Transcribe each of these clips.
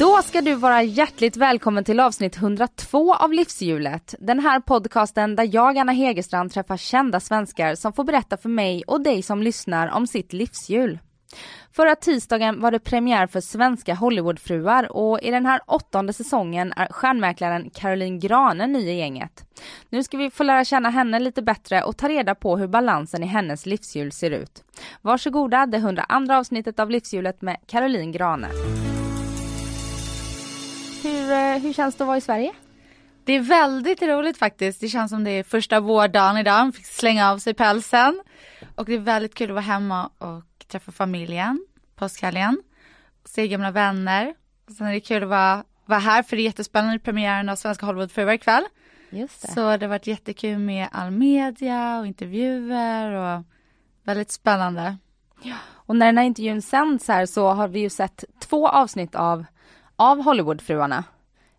Då ska du vara hjärtligt välkommen till avsnitt 102 av Livshjulet. Den här podcasten där jag, Anna Hegerstrand, träffar kända svenskar som får berätta för mig och dig som lyssnar om sitt livshjul. Förra tisdagen var det premiär för svenska Hollywoodfruar och i den här åttonde säsongen är stjärnmäklaren Caroline Grane ny i gänget. Nu ska vi få lära känna henne lite bättre och ta reda på hur balansen i hennes livshjul ser ut. Varsågoda, det 102 avsnittet av Livshjulet med Caroline Grane. Hur, eh, hur känns det att vara i Sverige? Det är väldigt roligt faktiskt. Det känns som det är första vårdagen idag. Man fick slänga av sig pälsen. Och det är väldigt kul att vara hemma och träffa familjen, påskhelgen. Se gamla vänner. Och sen är det kul att vara, vara här för det är jättespännande premiären av Svenska Hollywoodfruar ikväll. Just det. Så det har varit jättekul med all media och intervjuer och väldigt spännande. Och när den här intervjun sänds här så har vi ju sett två avsnitt av, av Hollywoodfruarna.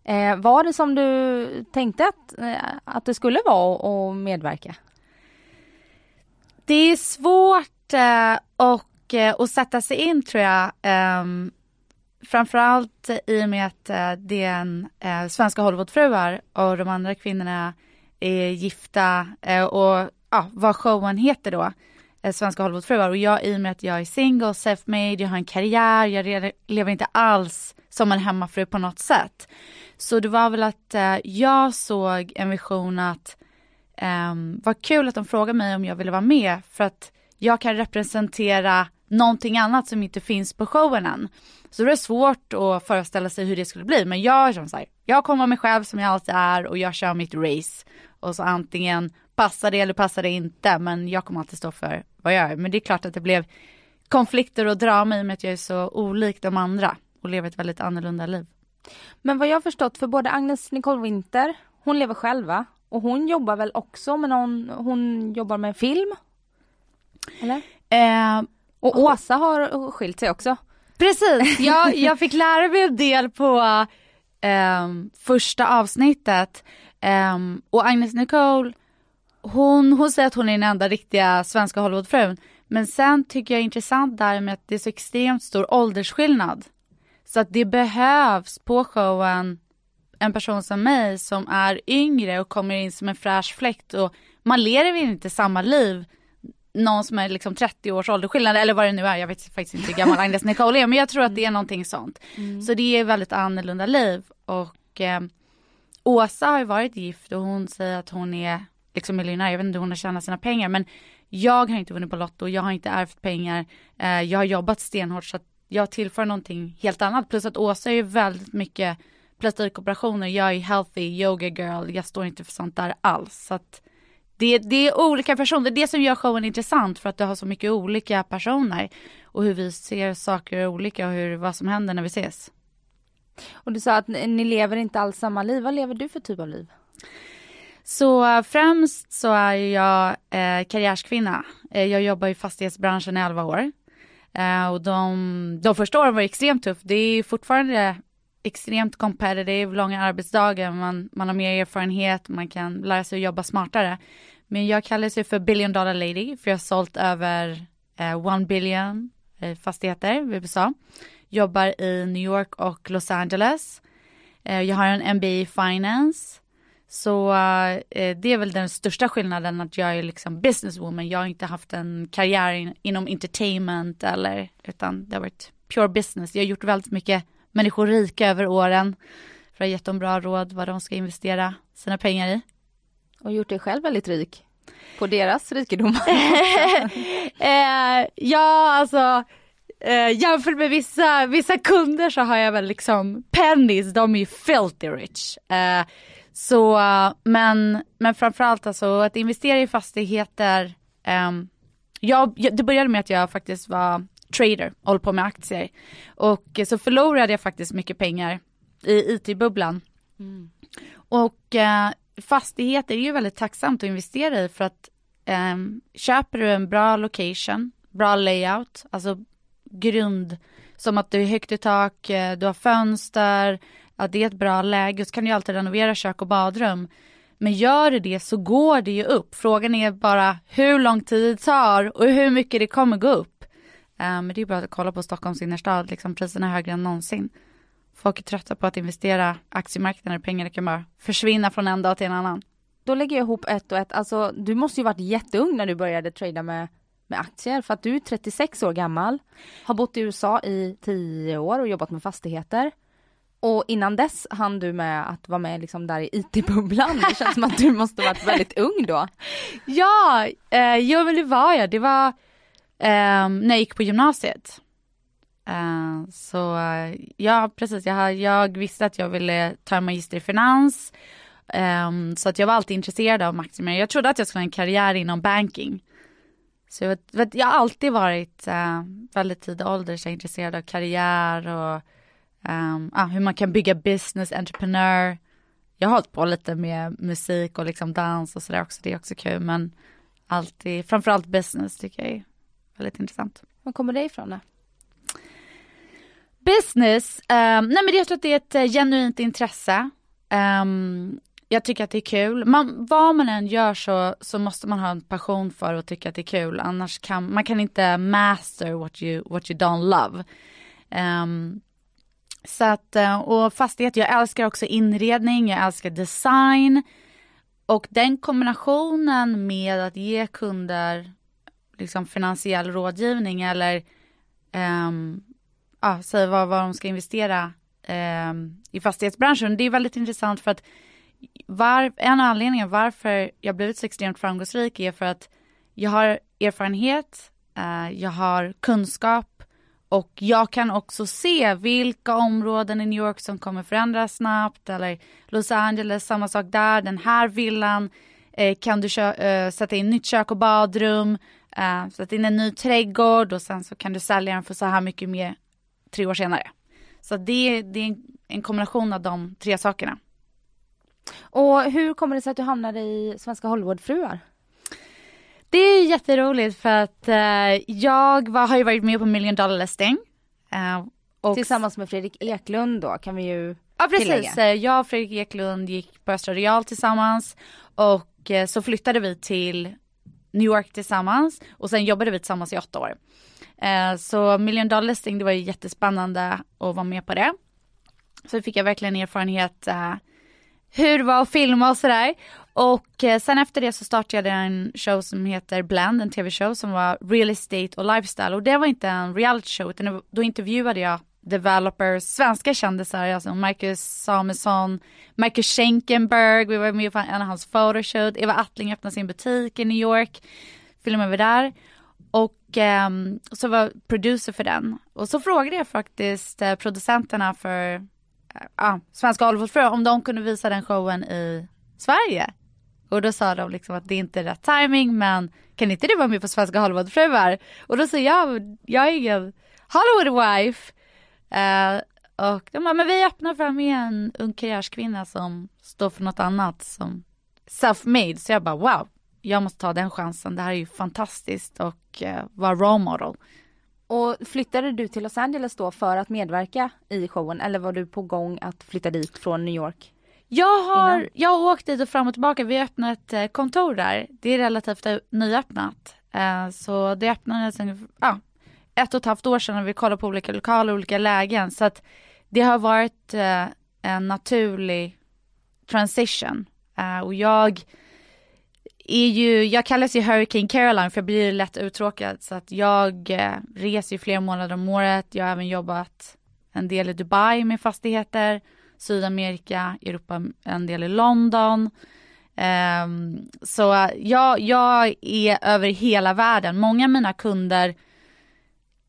Eh, var det som du tänkte att, eh, att det skulle vara att medverka? Det är svårt eh, och, eh, att sätta sig in tror jag. Eh, framförallt i och med att eh, det är en eh, svenska Hollywoodfruar och de andra kvinnorna är gifta eh, och ja, vad showen heter då. Eh, svenska Hollywoodfruar och jag i och med att jag är single, self-made, jag har en karriär, jag lever inte alls som en hemmafru på något sätt. Så det var väl att eh, jag såg en vision att eh, vad kul att de frågade mig om jag ville vara med för att jag kan representera någonting annat som inte finns på showen än. Så det är svårt att föreställa sig hur det skulle bli men jag som så här, jag kommer vara mig själv som jag alltid är och jag kör mitt race. Och så antingen passar det eller passar det inte men jag kommer alltid stå för vad jag är. Men det är klart att det blev konflikter och drama i och med att jag är så olik de andra och lever ett väldigt annorlunda liv. Men vad jag har förstått för både Agnes Nicole Winter, hon lever själva och hon jobbar väl också med någon, hon jobbar med film? Eller? Eh, Och Åsa har skilt sig också. Precis, jag, jag fick lära mig en del på ehm, första avsnittet. Ehm, och Agnes Nicole, hon, hon säger att hon är den enda riktiga svenska Hollywoodfrun. Men sen tycker jag är intressant där med att det är så extremt stor åldersskillnad. Så att det behövs på showen en person som mig som är yngre och kommer in som en fräsch fläkt och man lever inte samma liv någon som är liksom 30 års åldersskillnad eller vad det nu är, jag vet faktiskt inte hur gammal Agnes Nicole är men jag tror att det är någonting sånt. Så det är väldigt annorlunda liv och eh, Åsa har ju varit gift och hon säger att hon är liksom miljonär, jag vet inte hur hon har tjänat sina pengar men jag har inte vunnit på Lotto, jag har inte ärvt pengar, eh, jag har jobbat stenhårt så att jag tillför någonting helt annat plus att Åsa är ju väldigt mycket plastikoperationer, jag är healthy yoga girl, jag står inte för sånt där alls så att det, det är olika personer, det är det som gör showen intressant för att du har så mycket olika personer och hur vi ser saker olika och hur, vad som händer när vi ses. Och du sa att ni ni lever inte alls samma liv. Vad lever du för typ av liv? Så främst så är jag eh, karriärskvinna. Eh, jag jobbar i fastighetsbranschen i 11 år. Eh, och de, de första åren var extremt tufft. Det är fortfarande extremt competitive, långa arbetsdagar, man, man har mer erfarenhet, man kan lära sig att jobba smartare. Men jag kallar mig för billion dollar lady för jag har sålt över eh, one billion eh, fastigheter i USA. Jobbar i New York och Los Angeles. Eh, jag har en MBA i finance. Så eh, det är väl den största skillnaden att jag är liksom businesswoman. Jag har inte haft en karriär in, inom entertainment eller utan det har varit pure business. Jag har gjort väldigt mycket människor rika över åren för att ha gett dem bra råd vad de ska investera sina pengar i. Och gjort dig själv väldigt rik. På deras rikedom. eh, ja, alltså eh, jämfört med vissa, vissa kunder så har jag väl liksom pennies, de är ju filthy rich. Eh, så, men, men framförallt alltså att investera i fastigheter. jag, jag, det började med att jag faktiskt var trader, håller på med aktier. Och så förlorade jag faktiskt mycket pengar i IT-bubblan. Mm. Och eh, fastigheter är ju väldigt tacksamt att investera i för att eh, köper du en bra location, bra layout, alltså grund som att du är högt i tak, eh, du har fönster, att det är ett bra läge, så kan du alltid renovera kök och badrum. Men gör du det så går det ju upp. Frågan är bara hur lång tid det tar och hur mycket det kommer gå upp. Eh, men det är bra att kolla på Stockholms innerstad, liksom priserna är högre än någonsin. Folk är trötta på att investera aktiemarknader, pengar kan bara försvinna från en dag till en annan. Då lägger jag ihop ett och ett, alltså du måste ju varit jätteung när du började trada med, med aktier för att du är 36 år gammal, har bott i USA i 10 år och jobbat med fastigheter. Och innan dess hann du med att vara med liksom där i IT-bubblan. Det känns som att du måste varit väldigt ung då. Ja, eh, jo men det var jag. Det var eh, när jag gick på gymnasiet. Eh, så eh, ja, precis. Jag, jag visste att jag ville ta en magister i finans. Um, så att jag var alltid intresserad av Maximer. Jag trodde att jag skulle ha en karriär inom banking. Så jag, jag har alltid varit uh, väldigt tidig ålder så jag är intresserad av karriär och um, ah, hur man kan bygga business, entreprenör. Jag har hållit på lite med musik och liksom dans och sådär också. Det är också kul men alltid, framförallt business tycker jag är väldigt intressant. Var kommer det ifrån då? Business, um, nej men jag tror att det är ett uh, genuint intresse. Um, jag tycker att det är kul. Man, vad man än gör så, så måste man ha en passion för och tycka att det är kul. Annars kan man kan inte master what you, what you don't love. Um, så att, eh, och fastighet, jag älskar också inredning, jag älskar design. Och den kombinationen med att ge kunder liksom finansiell rådgivning eller um, ja, säga vad, vad de ska investera um, i fastighetsbranschen. Det är väldigt intressant för att var, en av anledningarna varför jag blivit så extremt framgångsrik är för att jag har erfarenhet, uh, jag har kunskap och jag kan också se vilka områden i New York som kommer förändras snabbt eller Los Angeles, samma sak där, den här villan eh, kan du eh, sätta in nytt kök och badrum, eh, sätta in en ny trädgård och sen så kan du sälja den för så här mycket mer tre år senare. Så det, det är en kombination av de tre sakerna. Och hur kommer det sig att du hamnade i Svenska Hollywoodfruar? Det är jätteroligt för att uh, jag var, har ju varit med på Million Dollar Listing. Uh, och... Tillsammans med Fredrik Eklund då kan vi ju Ja precis, tillägga. Eh, jag och Fredrik Eklund gick på Östra Real tillsammans och uh, så flyttade vi till New York tillsammans och sen jobbade vi tillsammans i åtta år. Så Million Dollar Listing, det var ju jättespännande att vara med på det. Så fick jag verkligen erfarenhet hur det var att filma och sådär. Och eh, sen efter det så startade jag en show som heter Blend, en tv-show som var real estate och lifestyle. Och det var inte en reality show utan då intervjuade jag developers, svenska kändisar, alltså Marcus Samuelsson, Marcus Schenkenberg, vi var med på en av hans photoshoot, Eva Attling öppnade sin butik i New York, filmade vi där. Och eh, så var producer för den. Och så frågade jag faktiskt eh, producenterna för ja, Svenska Hollywoodfruar om de kunde visa den showen i Sverige. Och då sa de liksom att det inte är rätt timing men kan inte du vara med på Svenska Hollywoodfruar? Och då sa jag, jag är ingen Hollywood wife. Uh, och de bara, men vi öppnar för med en ung karriärskvinna som står för något annat som self-made. Så jag bara wow, jag måste ta den chansen. Det här är ju fantastiskt och uh, vara role model. Och flyttade du till Los Angeles då för att medverka i showen eller var du på gång att flytta dit från New York? Jag har, innan? jag har åkt dit och fram och tillbaka. Vi har öppnat eh, kontor där. Det är relativt nyöppnat. Uh, så det öppnades en, ja, ett och ett halvt år sedan när vi kollade på olika lokaler och olika lägen. Så att det har varit uh, en naturlig transition. Och jag är ju, jag kallas ju Hurricane Caroline för jag blir lätt uttråkad så att jag eh, reser ju flera månader om året. Jag har även jobbat en del i Dubai med fastigheter, Sydamerika, Europa, en del i London. Um, så jag, jag är över hela världen. Många av mina kunder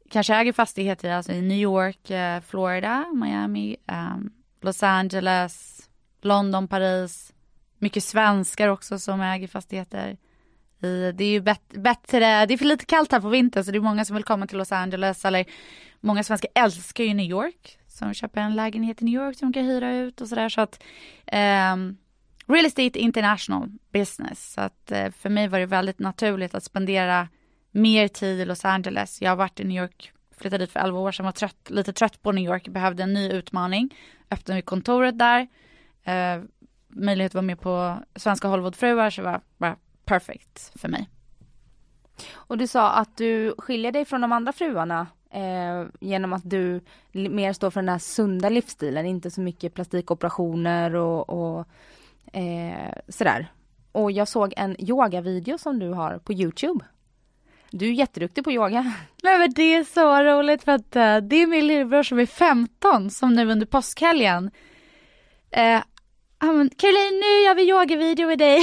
kanske äger fastigheter alltså i New York, eh, Florida, Miami, um, Los Angeles, London, Paris, mycket svenskar också som äger fastigheter I, det är ju bet- bättre, det är för lite kallt här på vintern så det är många som vill komma till Los Angeles eller många svenskar älskar ju New York. Som köper en lägenhet i New York som de kan hyra ut och sådär så att um, Real estate international business. Så att uh, för mig var det väldigt naturligt att spendera mer tid i Los Angeles. Jag har varit i New York, flyttade dit för 11 år sedan, var trött, lite trött på New York, behövde en ny utmaning. Öppnade kontoret där. Uh, möjlighet att vara med på Svenska Hollywoodfruar så var bara perfect för mig. Och du sa att du skiljer dig från de andra fruarna eh, genom att du mer står för den här sunda livsstilen, inte så mycket plastikoperationer och, och eh, sådär. Och jag såg en yogavideo som du har på Youtube. Du är jätteduktig på yoga. Nej men det är så roligt för att uh, det är min lillebror som är 15 som nu under påskhelgen uh, Caroline nu gör vi yogavideo med dig.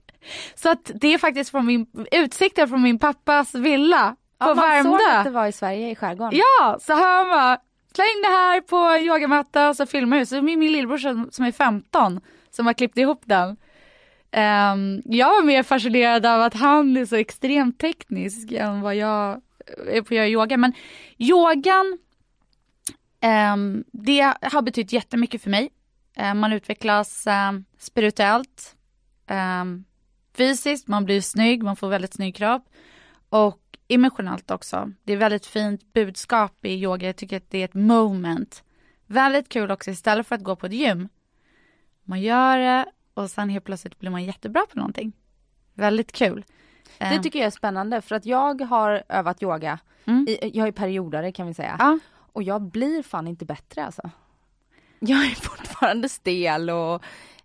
så att det är faktiskt från min, utsikten från min pappas villa på ja, Värmdö. Man såg att det var i Sverige i skärgården. Ja, så han bara släng det här på yogamatta och så filmar vi. Så är min lillebror som, som är 15 som har klippt ihop den. Um, jag var mer fascinerad av att han är så extremt teknisk än vad jag är på att göra yoga. Men yogan, um, det har betytt jättemycket för mig. Um, man utvecklas um, spirituellt, fysiskt, man blir snygg, man får väldigt snygg kropp. Och emotionellt också. Det är väldigt fint budskap i yoga. Jag tycker att det är ett moment. Väldigt kul också istället för att gå på ett gym. Man gör det och sen helt plötsligt blir man jättebra på någonting. Väldigt kul. Det eh. tycker jag är spännande för att jag har övat yoga. Mm. Jag är periodare kan vi säga. Ja. Och jag blir fan inte bättre alltså. Jag är fortfarande stel och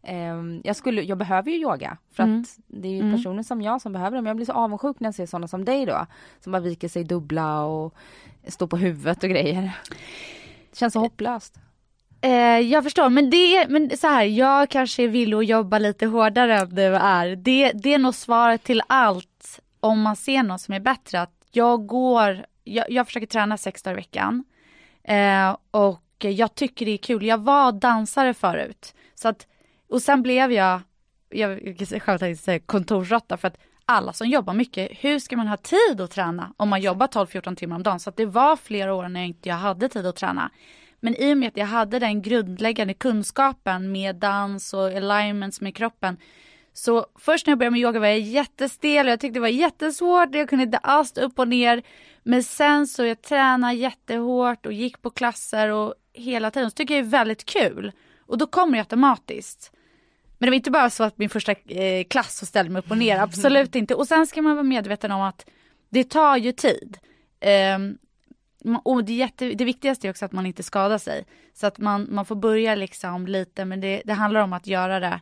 Um, jag, skulle, jag behöver ju yoga för mm. att det är ju mm. personer som jag som behöver det. Men jag blir så avundsjuk när jag ser sådana som dig då. Som bara viker sig dubbla och står på huvudet och grejer. Det känns så hopplöst. Eh, jag förstår, men det är, men så här, jag kanske vill att jobba lite hårdare än du är. Det, det är nog svaret till allt om man ser något som är bättre. Att jag går, jag, jag försöker träna sex dagar i veckan. Eh, och jag tycker det är kul. Jag var dansare förut. Så att och sen blev jag, jag skämtar säga kontorsråtta för att alla som jobbar mycket, hur ska man ha tid att träna om man jobbar 12-14 timmar om dagen? Så att det var flera år när jag inte hade tid att träna. Men i och med att jag hade den grundläggande kunskapen med dans och alignments med kroppen. Så först när jag började med yoga var jag jättestel och jag tyckte det var jättesvårt. Jag kunde inte alls upp och ner. Men sen så jag tränade jättehårt och gick på klasser och hela tiden. Så tycker jag det är väldigt kul. Och då kommer det automatiskt. Men det var inte bara så att min första eh, klass så ställde mig upp och ner, absolut inte. Och sen ska man vara medveten om att det tar ju tid. Um, och det, jätte, det viktigaste är också att man inte skadar sig. Så att man, man får börja liksom lite, men det, det handlar om att göra det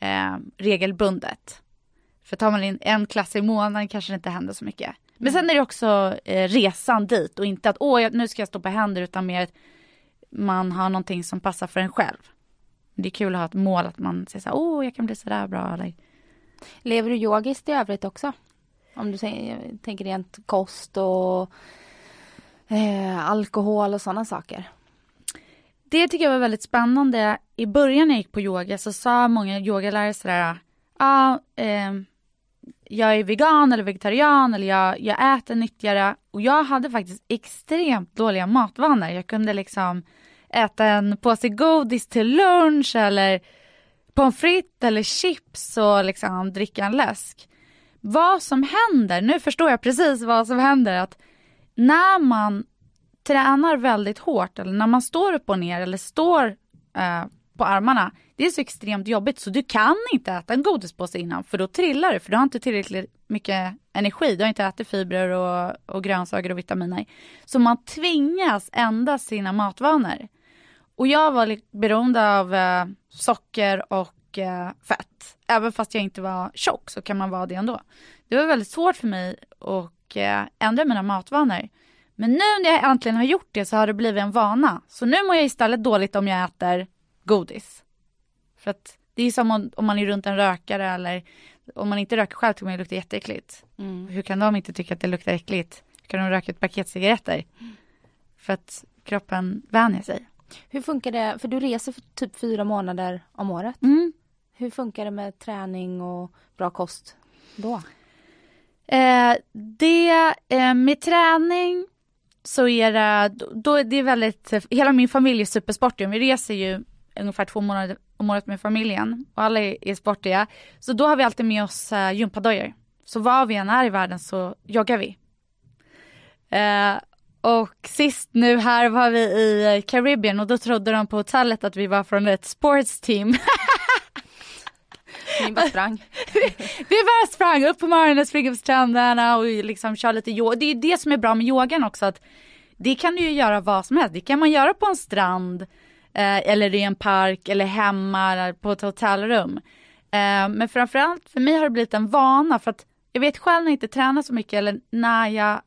eh, regelbundet. För tar man in en klass i månaden kanske det inte händer så mycket. Men sen är det också eh, resan dit och inte att åh, nu ska jag stå på händer utan mer man har någonting som passar för en själv. Det är kul att ha ett mål att man säger så här, åh, jag kan bli sådär bra. Eller... Lever du yogiskt i övrigt också? Om du tänker rent kost och eh, alkohol och sådana saker. Det tycker jag var väldigt spännande. I början när jag gick på yoga så sa många yogalärare sådär, ja, eh, jag är vegan eller vegetarian eller jag, jag äter nyttigare. Och jag hade faktiskt extremt dåliga matvanor. Jag kunde liksom äta en påse godis till lunch eller pommes frites eller chips och liksom dricka en läsk. Vad som händer, nu förstår jag precis vad som händer, att när man tränar väldigt hårt eller när man står upp och ner eller står eh, på armarna, det är så extremt jobbigt så du kan inte äta en godispåse innan för då trillar du för du har inte tillräckligt mycket energi, du har inte ätit fibrer och, och grönsaker och vitaminer. Så man tvingas ändra sina matvanor. Och jag var beroende av eh, socker och eh, fett. Även fast jag inte var tjock så kan man vara det ändå. Det var väldigt svårt för mig att eh, ändra mina matvanor. Men nu när jag äntligen har gjort det så har det blivit en vana. Så nu mår jag istället dåligt om jag äter godis. För att det är som om, om man är runt en rökare eller om man inte röker själv tycker man det luktar jätteäckligt. Mm. Hur kan de inte tycka att det luktar äckligt? Hur kan de röka ett paket cigaretter? Mm. För att kroppen vänjer sig. Hur funkar det, för du reser för typ fyra månader om året. Mm. Hur funkar det med träning och bra kost då? Eh, det, eh, med träning så är det, då är det väldigt, hela min familj är supersportig. Vi reser ju ungefär två månader om året med familjen och alla är, är sportiga. Så då har vi alltid med oss eh, gympadojor. Så var vi än är i världen så joggar vi. Eh, och sist nu här var vi i Caribbean och då trodde de på hotellet att vi var från ett sports team. Ni bara sprang. vi bara sprang upp på morgonen, springer på stränderna och liksom kör lite yoga. Det är det som är bra med yogan också att det kan du ju göra vad som helst. Det kan man göra på en strand eh, eller i en park eller hemma på ett hotellrum. Eh, men framförallt för mig har det blivit en vana för att jag vet själv när jag inte tränar så mycket eller när jag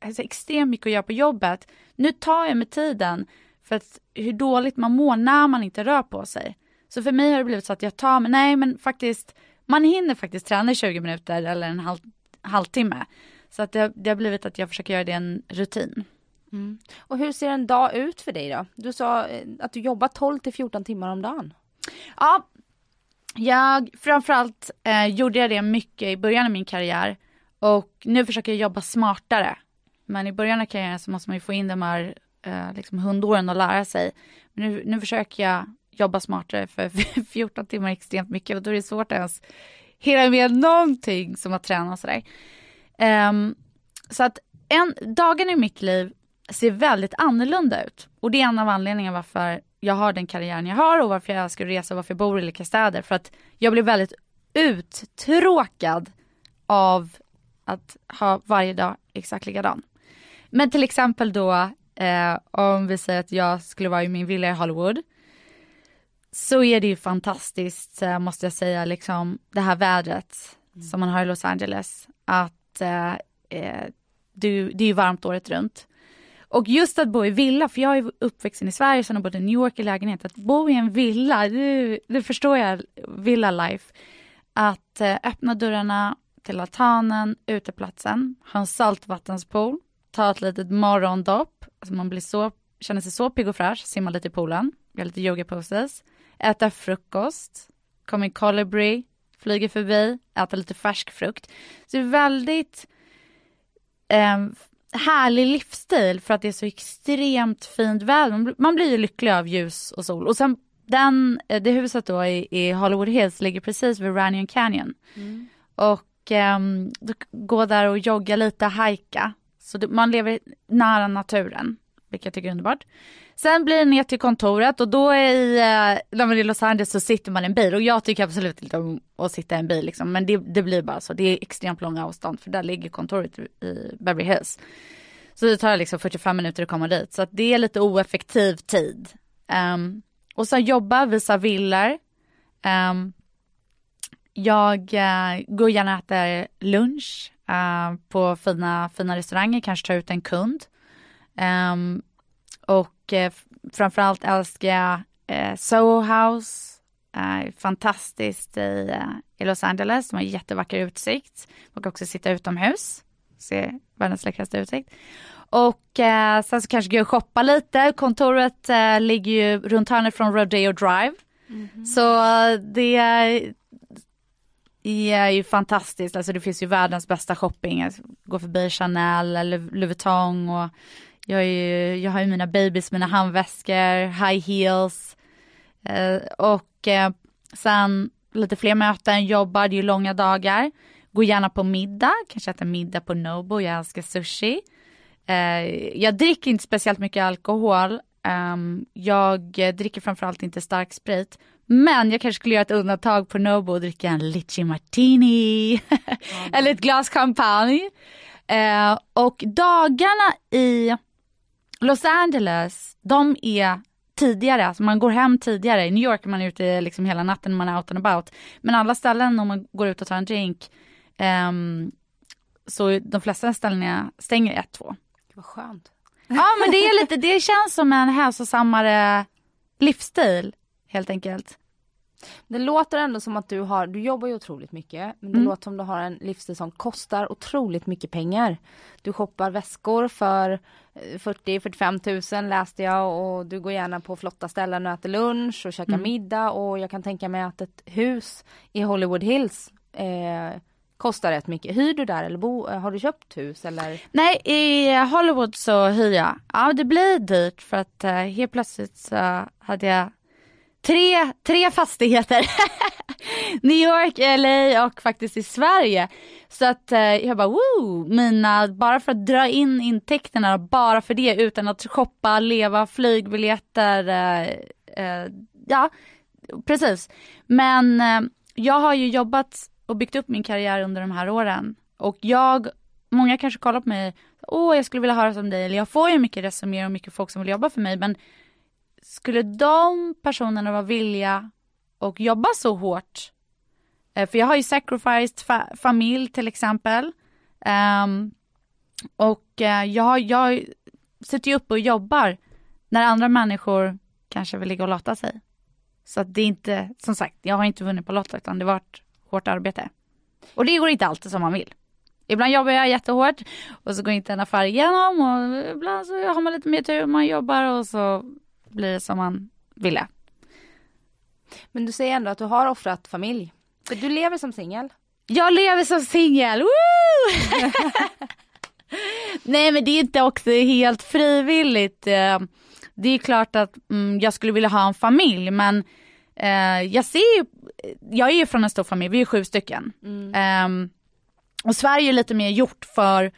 har eh, så extremt mycket att göra på jobbet. Nu tar jag mig tiden för att hur dåligt man mår när man inte rör på sig. Så för mig har det blivit så att jag tar mig, nej men faktiskt, man hinner faktiskt träna i 20 minuter eller en halv, halvtimme. Så att det, det har blivit att jag försöker göra det en rutin. Mm. Och hur ser en dag ut för dig då? Du sa eh, att du jobbar 12 till 14 timmar om dagen. Ja, jag framförallt eh, gjorde jag det mycket i början av min karriär och nu försöker jag jobba smartare. Men i början av karriären så måste man ju få in de här eh, liksom hundåren och lära sig. Nu, nu försöker jag jobba smartare för 14 timmar är extremt mycket och då är det svårt att ens hinna med någonting som att träna och sådär. Um, så att en, dagen i mitt liv ser väldigt annorlunda ut och det är en av anledningarna varför jag har den karriären jag har och varför jag älskar att resa och varför jag bor i olika städer. För att jag blir väldigt uttråkad av att ha varje dag exakt likadan. Men till exempel då eh, om vi säger att jag skulle vara i min villa i Hollywood så är det ju fantastiskt eh, måste jag säga, liksom det här vädret mm. som man har i Los Angeles. Att eh, eh det, det är ju varmt året runt. Och just att bo i villa, för jag är uppvuxen i Sverige, sen har bott i New York i lägenhet. Att bo i en villa, det, det förstår jag, villa life. Att eh, öppna dörrarna till altanen, uteplatsen, ha en saltvattenspool, ta ett litet morgondopp, alltså man blir så, känner sig så pigg och fräsch, simma lite i poolen, göra lite yoga poses, äta frukost, kommer en colibri, flyger förbi, äta lite färsk frukt. Så det är väldigt eh, härlig livsstil för att det är så extremt fint väder. Man blir ju lycklig av ljus och sol. Och sen den, eh, det huset då i, i Hollywood Hills ligger precis vid Runyon Canyon. Mm. Och eh, gå där och jogga lite, hajka. Så det, man lever nära naturen, vilket jag tycker är underbart. Sen blir det ner till kontoret och då är i, eh, när man är i Los Angeles så sitter man i en bil och jag tycker absolut inte om att sitta i en bil liksom. Men det, det blir bara så, det är extremt långa avstånd för där ligger kontoret i Beverly Hills. Så det tar liksom 45 minuter att komma dit så att det är lite oeffektiv tid. Um, och sen jobba, visa villor. Um, jag uh, går gärna och äter lunch uh, på fina, fina restauranger, kanske tar ut en kund. Um, och eh, framförallt älskar jag eh, Soho House, eh, fantastiskt i, i Los Angeles, de har jättevacker utsikt. Man kan också sitta utomhus, se världens läckraste utsikt. Och eh, sen så kanske gå och shoppa lite. Kontoret eh, ligger ju runt hörnet från Rodeo Drive. Mm -hmm. Så det är, är ju fantastiskt. Alltså det finns ju världens bästa shopping. Gå förbi Chanel eller Louis Vuitton och jag, är, jag har ju mina babys, mina handväskor, high heels eh, och eh, sen lite fler möten, jobbar, det är ju långa dagar. Går gärna på middag, kanske äter middag på Nobo, jag älskar sushi. Eh, jag dricker inte speciellt mycket alkohol. Ehm, jag dricker framförallt inte stark sprit. Men jag kanske skulle göra ett undantag på Nobo och dricka en litchi martini. Eller ett glas champagne. Uh, och dagarna i Los Angeles, de är tidigare, alltså man går hem tidigare. I New York är man ute liksom hela natten, man är out and about. Men alla ställen om man går ut och tar en drink, um, så de flesta ställena stänger ett, två. Vad skönt. Ja men det är lite, det känns som en hälsosammare livsstil helt enkelt. Det låter ändå som att du har, du jobbar ju otroligt mycket, men det mm. låter som du har en livsstil som kostar otroligt mycket pengar. Du shoppar väskor för 40-45 eh, tusen läste jag och du går gärna på flotta ställen och äter lunch och käkar mm. middag och jag kan tänka mig att ett hus i Hollywood Hills eh, kostar rätt mycket. Hyr du där eller bo, har du köpt hus eller? Nej, i Hollywood så hyr jag. Ja, det blir dyrt för att uh, helt plötsligt så hade jag tre, tre fastigheter. New York, LA och faktiskt i Sverige. Så att eh, jag bara woo, mina, bara för att dra in intäkterna, bara för det utan att shoppa, leva, flygbiljetter, uh, ja precis. Men eh, jag har ju jobbat och byggt upp min karriär under de här åren. Och jag, många kanske kollar på mig, åh jag skulle vilja höra som dig, eller jag får ju mycket resumé och mycket folk som vill jobba för mig, men skulle de personerna vara villiga och jobba så hårt? Eh, för jag har ju sacrificed fa familj till exempel. Um, och eh, jag, jag sitter ju uppe och jobbar när andra människor kanske vill ligga och lata sig. Så att det är inte, som sagt, jag har inte vunnit på Lotto, utan det har varit hårt arbete. Och det går inte alltid som man vill. Ibland jobbar jag jättehårt och så går inte en affär igenom och ibland så har man lite mer tur, man jobbar och så blir det som man ville. Men du säger ändå att du har offrat familj. För du lever som singel. Jag lever som singel, Nej men det är inte också helt frivilligt. Eh, det är klart att mm, jag skulle vilja ha en familj men eh, jag ser ju, jag är ju från en stor familj, vi är sju stycken. Mm. Um, och Sverige är lite mer gjort för, eh,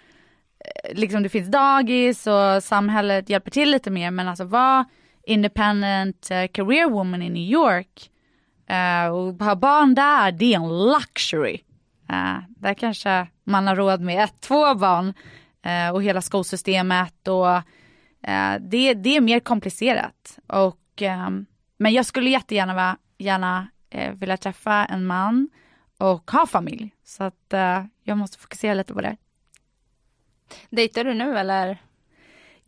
liksom det finns dagis och samhället hjälper till lite mer men alltså vara independent uh, career woman i New York uh, och ha barn där, det är en luxury. Uh, där kanske man har råd med ett, två barn och hela skolsystemet och det, det är mer komplicerat. Och um, men jag skulle jättegärna gärna, vilja träffa en man och ha familj. Så att jag måste fokusera lite på det. Dejtar du nu eller?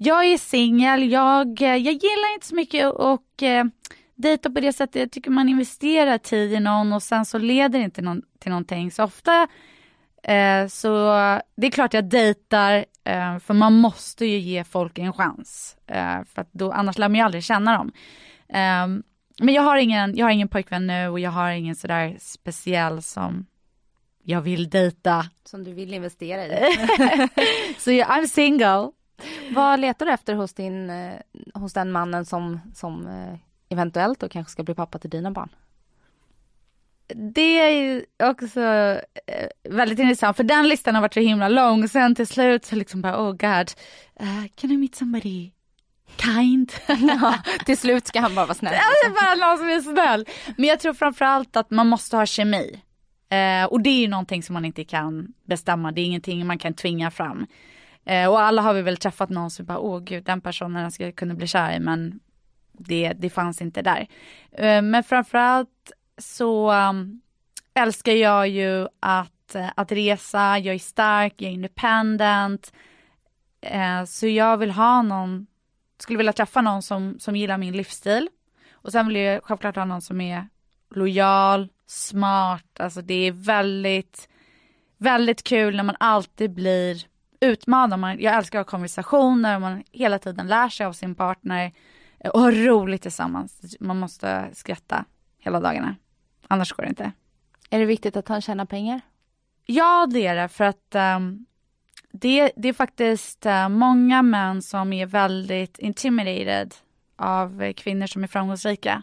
Jag är singel, jag, eh, jag gillar inte så mycket och eh, dejta på det sättet. Jag tycker man investerar tid i någon och sen så leder det inte någon, till någonting. Så ofta eh, så det är klart jag dejtar eh, för man måste ju ge folk en chans. Eh, för då, annars lär man ju aldrig känna dem. Um, men jag har, ingen, jag har ingen pojkvän nu och jag har ingen sådär speciell som jag vill dejta. Som du vill investera i. Så jag, I'm single. Vad letar du efter hos, din, eh, hos den mannen som, som eh, eventuellt och kanske ska bli pappa till dina barn? Det är också eh, väldigt intressant för den listan har varit så himla lång. Sen till slut så liksom bara oh god, uh, can I meet somebody kind. ja, till slut ska han bara vara snäll. Ja, bara någon som är snäll. Men jag tror framförallt att man måste ha kemi. Eh, och det är ju någonting som man inte kan bestämma, det är ingenting man kan tvinga fram. Eh, och alla har vi väl träffat någon som bara, åh gud den personen jag skulle kunna bli kär i men det, det fanns inte där. Eh, men framförallt så um, älskar jag ju att, eh, att resa, jag är stark, jag är independent. Eh, så jag vill ha någon skulle vilja träffa någon som, som gillar min livsstil. Och sen vill jag självklart ha någon som är lojal, smart, alltså det är väldigt, väldigt kul när man alltid blir utmanad. Man, jag älskar att ha konversationer och man hela tiden lär sig av sin partner och har roligt tillsammans. Man måste skratta hela dagarna. Annars går det inte. Är det viktigt att han tjänar pengar? Ja, det är det för att um, det, det är faktiskt uh, många män som är väldigt intimidated av kvinnor som är framgångsrika.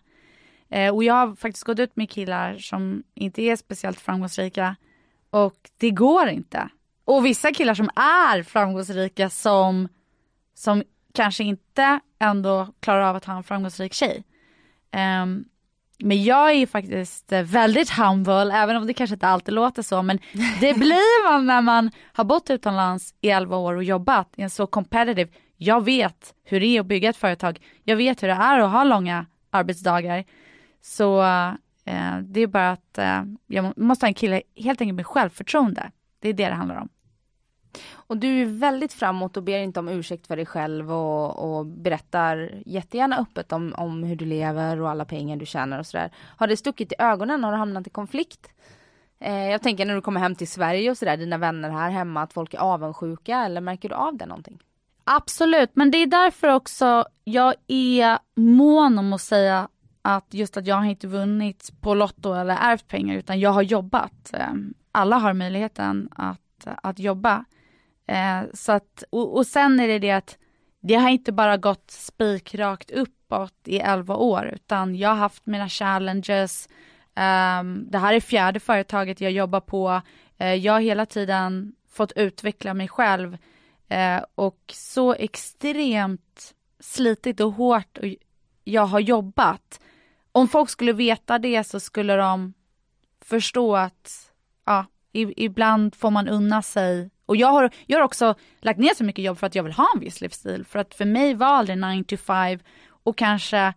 Uh, och jag har faktiskt gått ut med killar som inte är speciellt framgångsrika och det går inte. Och vissa killar som är framgångsrika som, som kanske inte ändå klarar av att ha en framgångsrik tjej. Um, men jag är faktiskt eh, väldigt humble, även om det kanske inte alltid låter så, men det blir man när man har bott utomlands i 11 år och jobbat i en så competitive. Jag vet hur det är att bygga ett företag. Jag vet hur det är att ha långa arbetsdagar. Så eh, det är bara att eh, jag måste ha en kille helt enkelt med självförtroende. Det är det det handlar om. Och du är väldigt framåt och ber inte om ursäkt för dig själv och, och berättar jättegärna öppet om, om hur du lever och alla pengar du tjänar och sådär. Har det stuckit i ögonen? Har du hamnat i konflikt? Eh, jag tänker när du kommer hem till Sverige och sådär, dina vänner här hemma, att folk är avundsjuka eller märker du av det någonting? Absolut, men det är därför också jag är mån om att säga att just att jag har inte vunnit på Lotto eller ärvt pengar utan jag har jobbat. Eh, alla har möjligheten att, att jobba. Eh, så att, och, och sen är det det att det har inte bara gått spikrakt uppåt i 11 år, utan jag har haft mina challenges. Um, det här är fjärde företaget jag jobbar på. Uh, jag har hela tiden fått utveckla mig själv uh, och så extremt slitigt och hårt jag har jobbat. Om folk skulle veta det så skulle de förstå att ja, ibland får man unna sig och jag har, jag har också lagt ner så mycket jobb för att jag vill ha en viss livsstil. För att för mig var aldrig 9 to 5 och kanske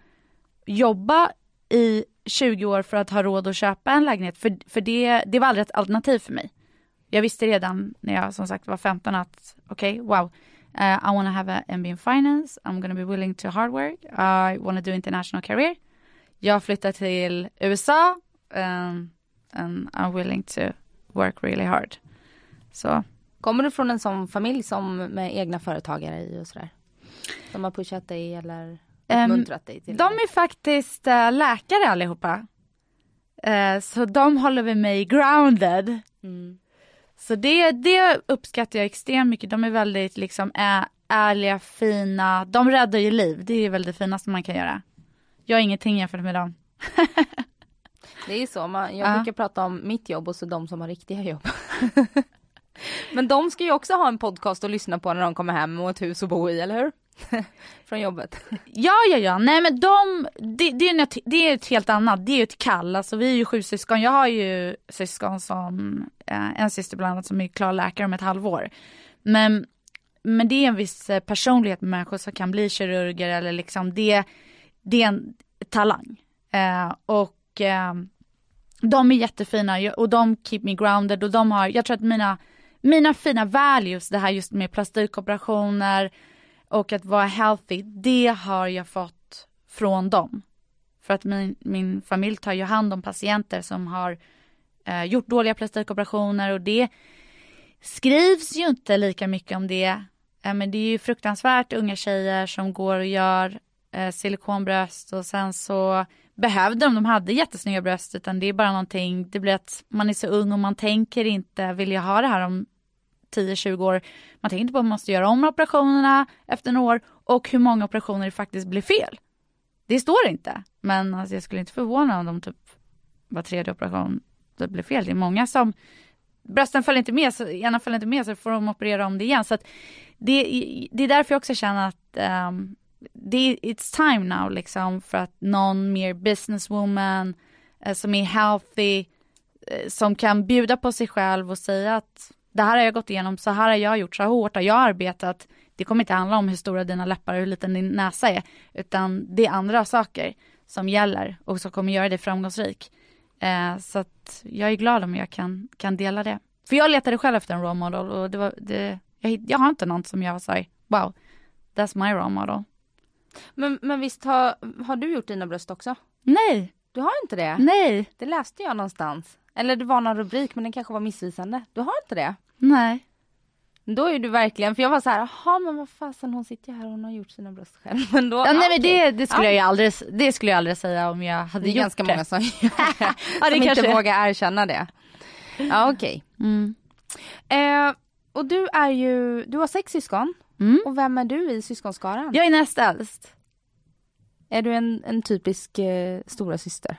jobba i 20 år för att ha råd att köpa en lägenhet. För, för det, det var aldrig ett alternativ för mig. Jag visste redan när jag som sagt var 15 att okej, okay, wow. Uh, I wanna have a MBA in finance, I'm gonna be willing to hard work, I wanna do international career. Jag flyttar till USA um, and I'm willing to work really hard. Så Kommer du från en sån familj som med egna företagare i och sådär? Som har pushat dig eller uppmuntrat dig till De är faktiskt uh, läkare allihopa. Uh, så de håller väl mig grounded. Mm. Så det, det uppskattar jag extremt mycket. De är väldigt liksom ä, ärliga, fina. De räddar ju liv. Det är väl det finaste man kan göra. Jag är ingenting jämfört med dem. det är så. Man, jag uh. brukar prata om mitt jobb och så de som har riktiga jobb. Men de ska ju också ha en podcast att lyssna på när de kommer hem och ett hus att bo i, eller hur? Från jobbet. Ja, ja, ja. Nej men de, det, det, är, ett, det är ett helt annat, det är ju ett kall. Alltså vi är ju sju syskon. Jag har ju syskon som, eh, en syster bland annat som är klar läkare om ett halvår. Men, men det är en viss eh, personlighet med människor som kan bli kirurger eller liksom det, det är en talang. Eh, och eh, de är jättefina och de keep me grounded och de har, jag tror att mina mina fina values, det här just med plastikoperationer och att vara healthy, det har jag fått från dem. För att min, min familj tar ju hand om patienter som har eh, gjort dåliga plastikoperationer och det skrivs ju inte lika mycket om det. Eh, men det är ju fruktansvärt unga tjejer som går och gör eh, silikonbröst och sen så behövde om de hade jättesnygga bröst utan det är bara någonting, det blir att man är så ung och man tänker inte, vill jag ha det här om 10-20 år? Man tänker inte på att man måste göra om operationerna efter några år och hur många operationer det faktiskt blir fel. Det står inte, men alltså, jag skulle inte förvåna om de typ var tredje operation det blir fel. Det är många som brösten följer inte med, så ena följer inte med så får de operera om det igen. Så det, det är därför jag också känner att um, det, it's time now liksom för att någon mer businesswoman eh, som är healthy, eh, som kan bjuda på sig själv och säga att det här har jag gått igenom, så här har jag gjort, så här hårt har jag arbetat. Det kommer inte handla om hur stora dina läppar och hur liten din näsa är, utan det är andra saker som gäller och som kommer göra dig framgångsrik. Eh, så att jag är glad om jag kan, kan dela det. För jag letade själv efter en role model och det var, det, jag, jag har inte någon som jag var wow, that's my role model. Men, men visst har, har du gjort dina bröst också? Nej. Du har inte det? Nej. Det läste jag någonstans. Eller det var någon rubrik men den kanske var missvisande. Du har inte det? Nej. Då är du verkligen, för jag var så här, jaha men vad fasen hon sitter här och hon har gjort sina bröst själv. Men då, ja, nej men det, det skulle ja. jag ju aldrig, det skulle jag aldrig säga om jag hade gjort det. är ganska många som, ja, som inte vågar erkänna det. Ja okej. Okay. Mm. Eh, och du är ju, du har sex syskon. Mm. Och vem är du i syskonskaran? Jag är näst äldst. Är du en, en typisk eh, stora syster?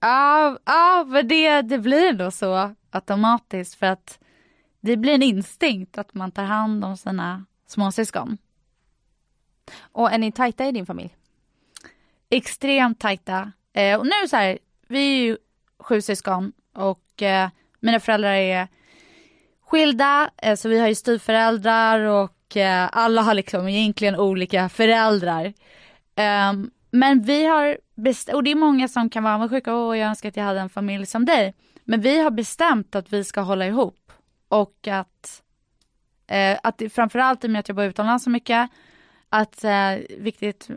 Ja, ja men det, det blir nog så automatiskt för att det blir en instinkt att man tar hand om sina småsyskon. Och är ni tajta i din familj? Extremt tajta. Eh, och nu så här, vi är ju sju syskon och eh, mina föräldrar är skilda, eh, så vi har ju styvföräldrar och eh, alla har liksom egentligen olika föräldrar. Um, men vi har, bestämt, och det är många som kan vara avundsjuka, åh jag önskar att jag hade en familj som dig. Men vi har bestämt att vi ska hålla ihop och att, eh, att framförallt i och med att jag bor utomlands så mycket, att eh, viktigt,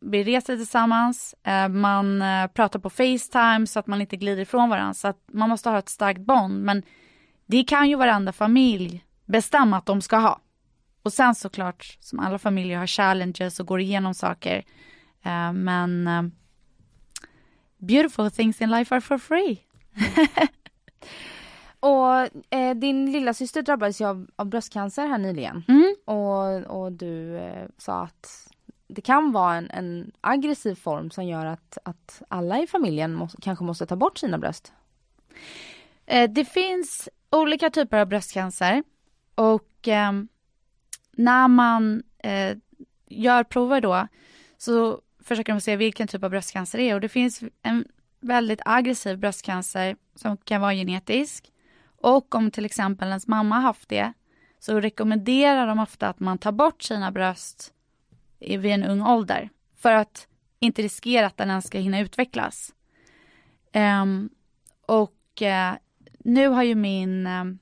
vi reser tillsammans, eh, man eh, pratar på Facetime så att man inte glider ifrån varandra, så att man måste ha ett starkt bond. Men det kan ju varenda familj bestämma att de ska ha. Och sen såklart, som alla familjer har challenges och går igenom saker. Uh, men uh, beautiful things in life are for free. Och eh, din lilla syster drabbades ju av, av bröstcancer här nyligen. Mm. Och, och du eh, sa att det kan vara en, en aggressiv form som gör att, att alla i familjen måste, kanske måste ta bort sina bröst. Eh, det finns olika typer av bröstcancer och eh, när man eh, gör prover då så försöker de se vilken typ av bröstcancer det är. Och det finns en väldigt aggressiv bröstcancer som kan vara genetisk. Och om till exempel ens mamma haft det så rekommenderar de ofta att man tar bort sina bröst vid en ung ålder. För att inte riskera att den ens ska hinna utvecklas. Um, och uh, nu har ju min, um,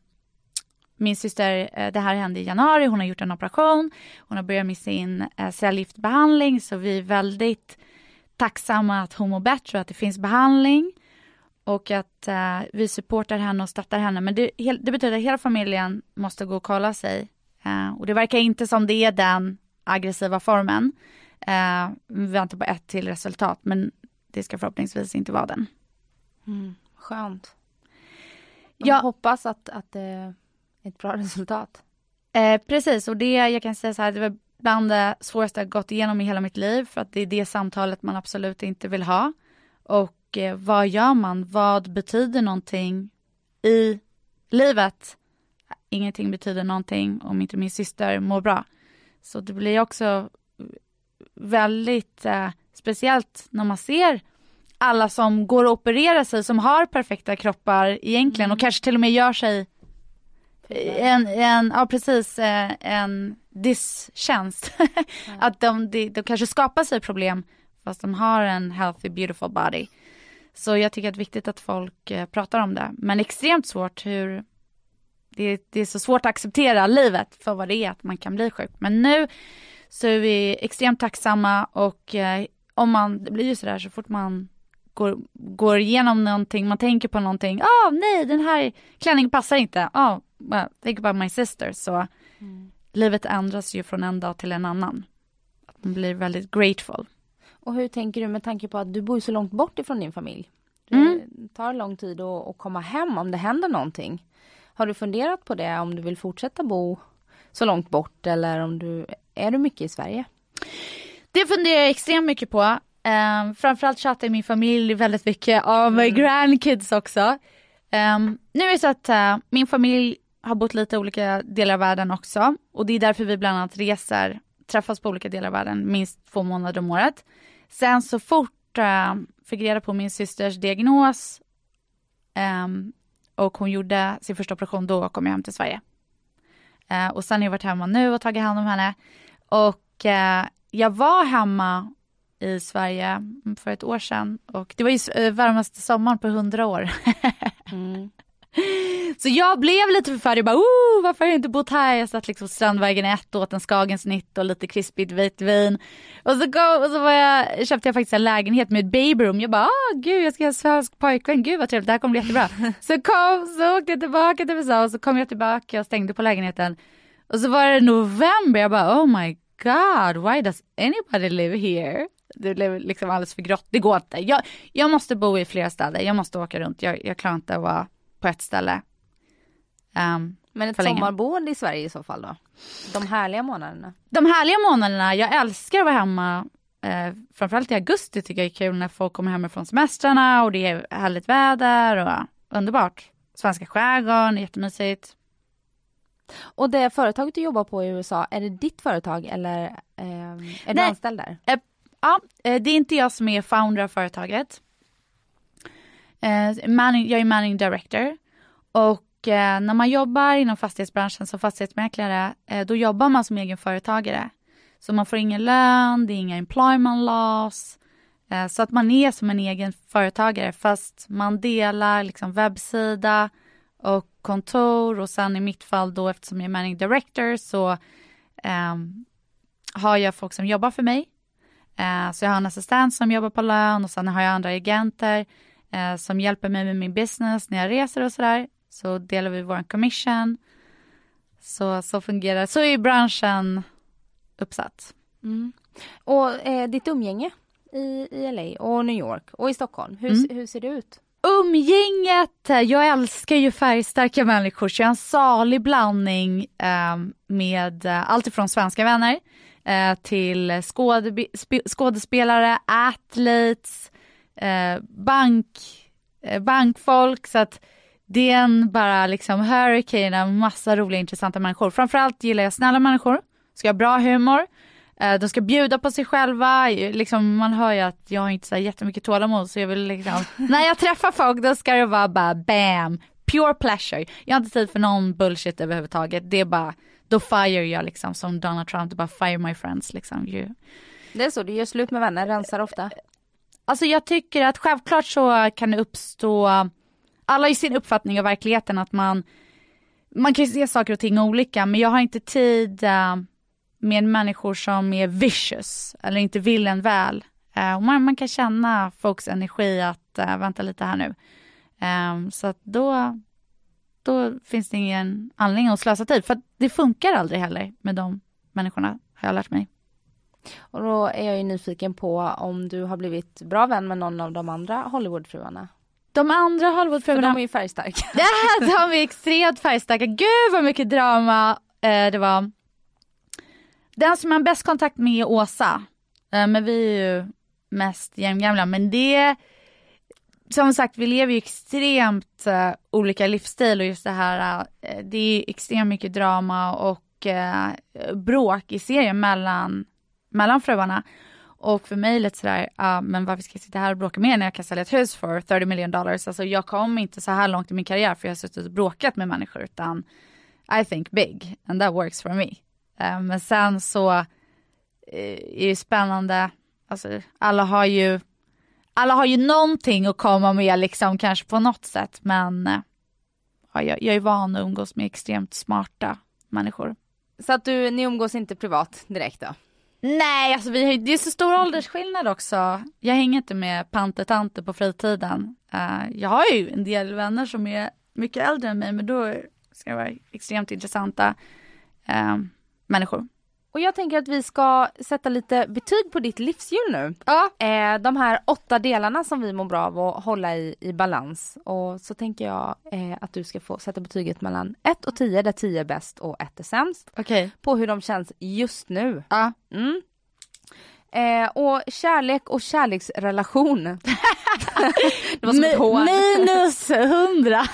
min syster, uh, det här hände i januari, hon har gjort en operation, hon har börjat med sin uh, cellgiftbehandling så vi är väldigt tacksamma att hon mår bättre och att det finns behandling och att uh, vi supportar henne och stöttar henne. Men det, det, betyder att hela familjen måste gå och kolla sig. Uh, och det verkar inte som det är den aggressiva formen. Uh, vi väntar på ett till resultat men det ska förhoppningsvis inte vara den. Mm, skönt. Jag hoppas att, att det är ett bra resultat. Eh, precis och det jag kan säga så här, det var bland det svåraste jag gått igenom i hela mitt liv för att det är det samtalet man absolut inte vill ha. Och eh, vad gör man? Vad betyder någonting i livet? Ingenting betyder någonting om inte min syster mår bra. Så det blir också väldigt eh, speciellt när man ser alla som går och opererar sig som har perfekta kroppar egentligen mm. och kanske till och med gör sig en, en ja precis, eh, en distjänst. mm. att de, de, de kanske skapar sig problem fast de har en healthy beautiful body. Så jag tycker att det är viktigt att folk eh, pratar om det. Men extremt svårt hur det, det, är så svårt att acceptera livet för vad det är att man kan bli sjuk. Men nu så är vi extremt tacksamma och eh, om man, det blir ju sådär så fort man går, går igenom någonting, man tänker på någonting, ah nej den här klänningen passar inte, ah, well, think about my sister, så mm. livet ändras ju från en dag till en annan. Att man blir väldigt grateful. Och hur tänker du med tanke på att du bor så långt bort ifrån din familj? Det mm. tar lång tid att, att komma hem om det händer någonting. Har du funderat på det om du vill fortsätta bo så långt bort eller om du, är du mycket i Sverige? Det funderar jag extremt mycket på. Um, framförallt chattar min familj väldigt mycket av mm. grandkids också. Um, nu är det så att uh, min familj har bott lite olika delar av världen också och det är därför vi bland annat reser, träffas på olika delar av världen minst två månader om året. Sen så fort uh, fick reda på min systers diagnos um, och hon gjorde sin första operation, då kom jag hem till Sverige. Uh, och sen har jag varit hemma nu och tagit hand om henne. Och uh, jag var hemma i Sverige för ett år sedan och det var ju varmaste sommaren på hundra år. mm. Så jag blev lite förfärdig, bara, oh, varför har jag inte bott här? Jag satt liksom Strandvägen 1 och åt en Skagensnitt och lite krispigt vitt vin. Och så, kom, och så var jag, köpte jag faktiskt en lägenhet med ett babyroom. Jag bara, ah, gud jag ska ha svensk pojkvän, gud vad trevligt, det här kommer bli jättebra. så kom, så åkte jag tillbaka till USA och så kom jag tillbaka och stängde på lägenheten. Och så var det november, jag bara, oh my god, why does anybody live here? Det blev liksom alldeles för grått, det går inte. Jag, jag måste bo i flera städer, jag måste åka runt, jag, jag klarar inte att vara på ett ställe. Um, Men ett sommarboende i Sverige i så fall då? De härliga månaderna? De härliga månaderna, jag älskar att vara hemma. Eh, framförallt i augusti tycker jag är kul när folk kommer hem från semestrarna och det är härligt väder och underbart. Svenska skärgården, jättemysigt. Och det företaget du jobbar på i USA, är det ditt företag eller eh, är Nej. du anställd där? Ja, eh, det är inte jag som är founder av företaget. Eh, jag är manning director och eh, när man jobbar inom fastighetsbranschen som fastighetsmäklare, då jobbar man som egen företagare. Så man får ingen lön, det är inga employment laws. Så att man är som en egen företagare fast man delar liksom webbsida och kontor och sen i mitt fall då eftersom jag är managing director så um, har jag folk som jobbar för mig. Eh, så jag har en assistent som jobbar på lön och sen har jag andra agenter eh, som hjälper mig med min business när jag reser och sådär. Så delar vi vår commission. Så, så fungerar Så är branschen uppsatt. Mm. Och eh, ditt umgänge i, i LA och New York och i Stockholm, hur, mm. hur ser det ut? umgänget, jag älskar ju färgstarka människor så jag är en salig blandning eh, med eh, allt ifrån svenska vänner eh, till skåde, skådespelare, athletes, eh, bank, eh, bankfolk så att det är en bara liksom hurricane av massa roliga intressanta människor. Framförallt gillar jag snälla människor, ska ha bra humor, Eh, de ska bjuda på sig själva, liksom, man hör ju att jag har inte så jättemycket tålamod så jag vill liksom, när jag träffar folk då ska det vara bara bam, pure pleasure. Jag har inte tid för någon bullshit överhuvudtaget, det är bara, då fire jag liksom som Donald Trump, bara fire my friends liksom. You. Det är så, du gör slut med vänner, rensar ofta? Alltså jag tycker att självklart så kan det uppstå, alla har sin uppfattning av verkligheten att man, man kan ju se saker och ting olika men jag har inte tid uh, med människor som är vicious eller inte vill en väl. Uh, man, man, kan känna folks energi att uh, vänta lite här nu. Um, så att då, då finns det ingen anledning att slösa tid för det funkar aldrig heller med de människorna har jag lärt mig. Och då är jag ju nyfiken på om du har blivit bra vän med någon av de andra Hollywoodfruarna? De andra Hollywoodfruarna... För de är ju färgstarka. Ja, de är extremt färgstarka. Gud vad mycket drama eh, det var. Den som jag har bäst kontakt med är Åsa. Eh, men vi är ju mest jämngamla. Men det, som sagt vi lever ju extremt uh, olika livsstil och just det här, uh, det är extremt mycket drama och uh, bråk i serien mellan, mellan fruarna. Och för mig lite sådär, uh, men varför ska jag sitta här och bråka med när jag kan sälja ett hus för 30 million dollars? Alltså jag kom inte så här långt i min karriär för jag har suttit och bråkat med människor utan I think big and that works for me. Men sen så är det spännande, alltså alla har ju alla har ju någonting att komma med liksom kanske på något sätt men eh, ja, jag, jag är van att umgås med extremt smarta människor. Så att du, ni umgås inte privat direkt då? Nej, alltså vi det är så stor åldersskillnad också. Jag hänger inte med panter på fritiden. Uh, jag har ju en del vänner som är mycket äldre än mig men då ska det vara extremt intressanta. Uh, människor. Och jag tänker att vi ska sätta lite betyg på ditt livshjul nu. Ja. Eh, de här åtta delarna som vi mår bra av att hålla i, i balans. Och så tänker jag eh, att du ska få sätta betyget mellan 1 och 10 där 10 är bäst och 1 är sämst. Okej. Okay. På hur de känns just nu. Ja. Mm. Eh, och kärlek och kärleksrelation. det var som ett hån. Minus 100.